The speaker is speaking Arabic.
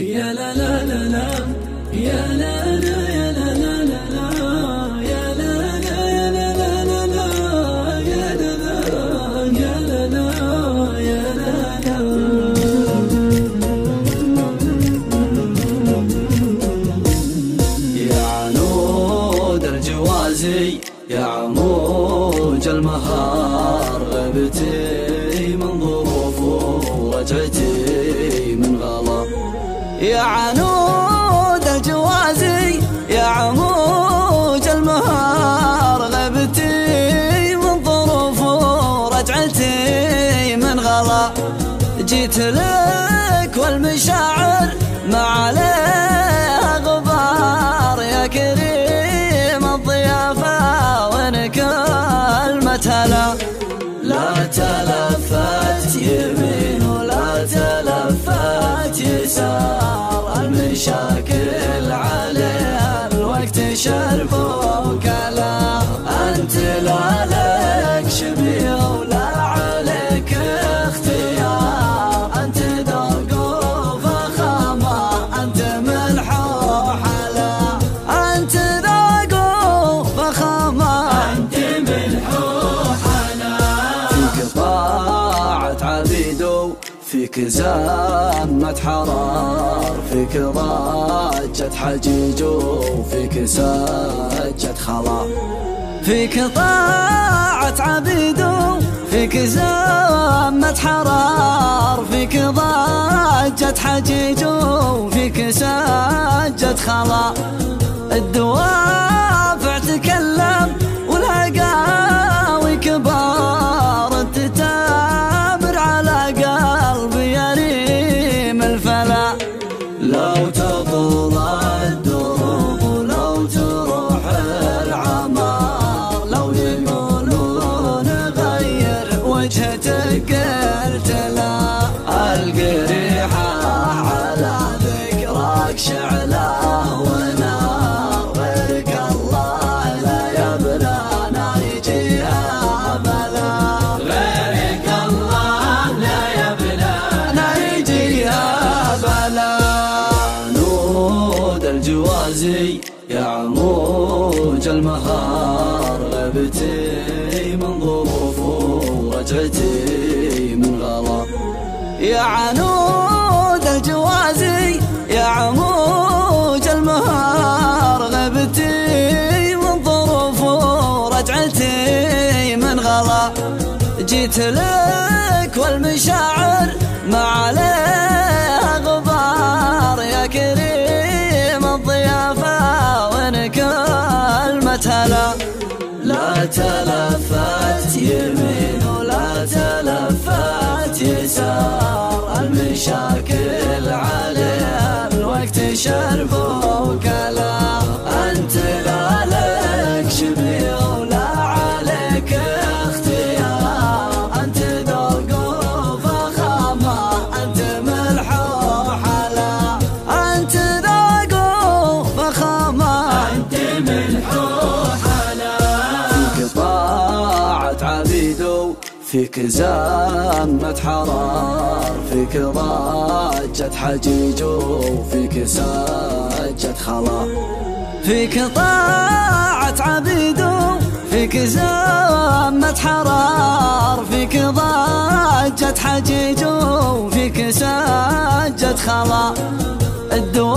يا لا لا لا لا يا لا لا يا لا لا لا لا يا لا لا يا لا لا لا لا يا لا لا يا لا لا يا لا لا. يا عنود الجوازي يا عموج المهار غبتي من ظروف ورجعتي. يا عنود الجوازي يا عموج المهار غبتي من ظروف ورجعتي من غلا. جيت لك والمشاعر ما عليها غبار. يا كريم الضيافة وين كلمة هلا لا تلفت المشاكل عليها الوقت شرب فيك زامة حرار فيك ضجة حجيج وفيك سجة خلا. فيك طاعة عبيد فيك زامة حرار فيك ضجة حجيج وفيك سجة خلا. الدوافع المهار غبتي من ظروف ورجعتي من غلا. يا عنود الجوازي يا عموج المهار غبتي من ظروف ورجعتي من غلا. جيت لك والمشاعر لا تلفت يمين ولا تلفت يسار المشاكل. عبيدو فيك زامة حرار فيك ضجة حجيج وفيك سجة خلا. فيك طاعة عبيد فيك زامة حرار فيك ضجة حجيج وفيك سجة خلا. الدوافع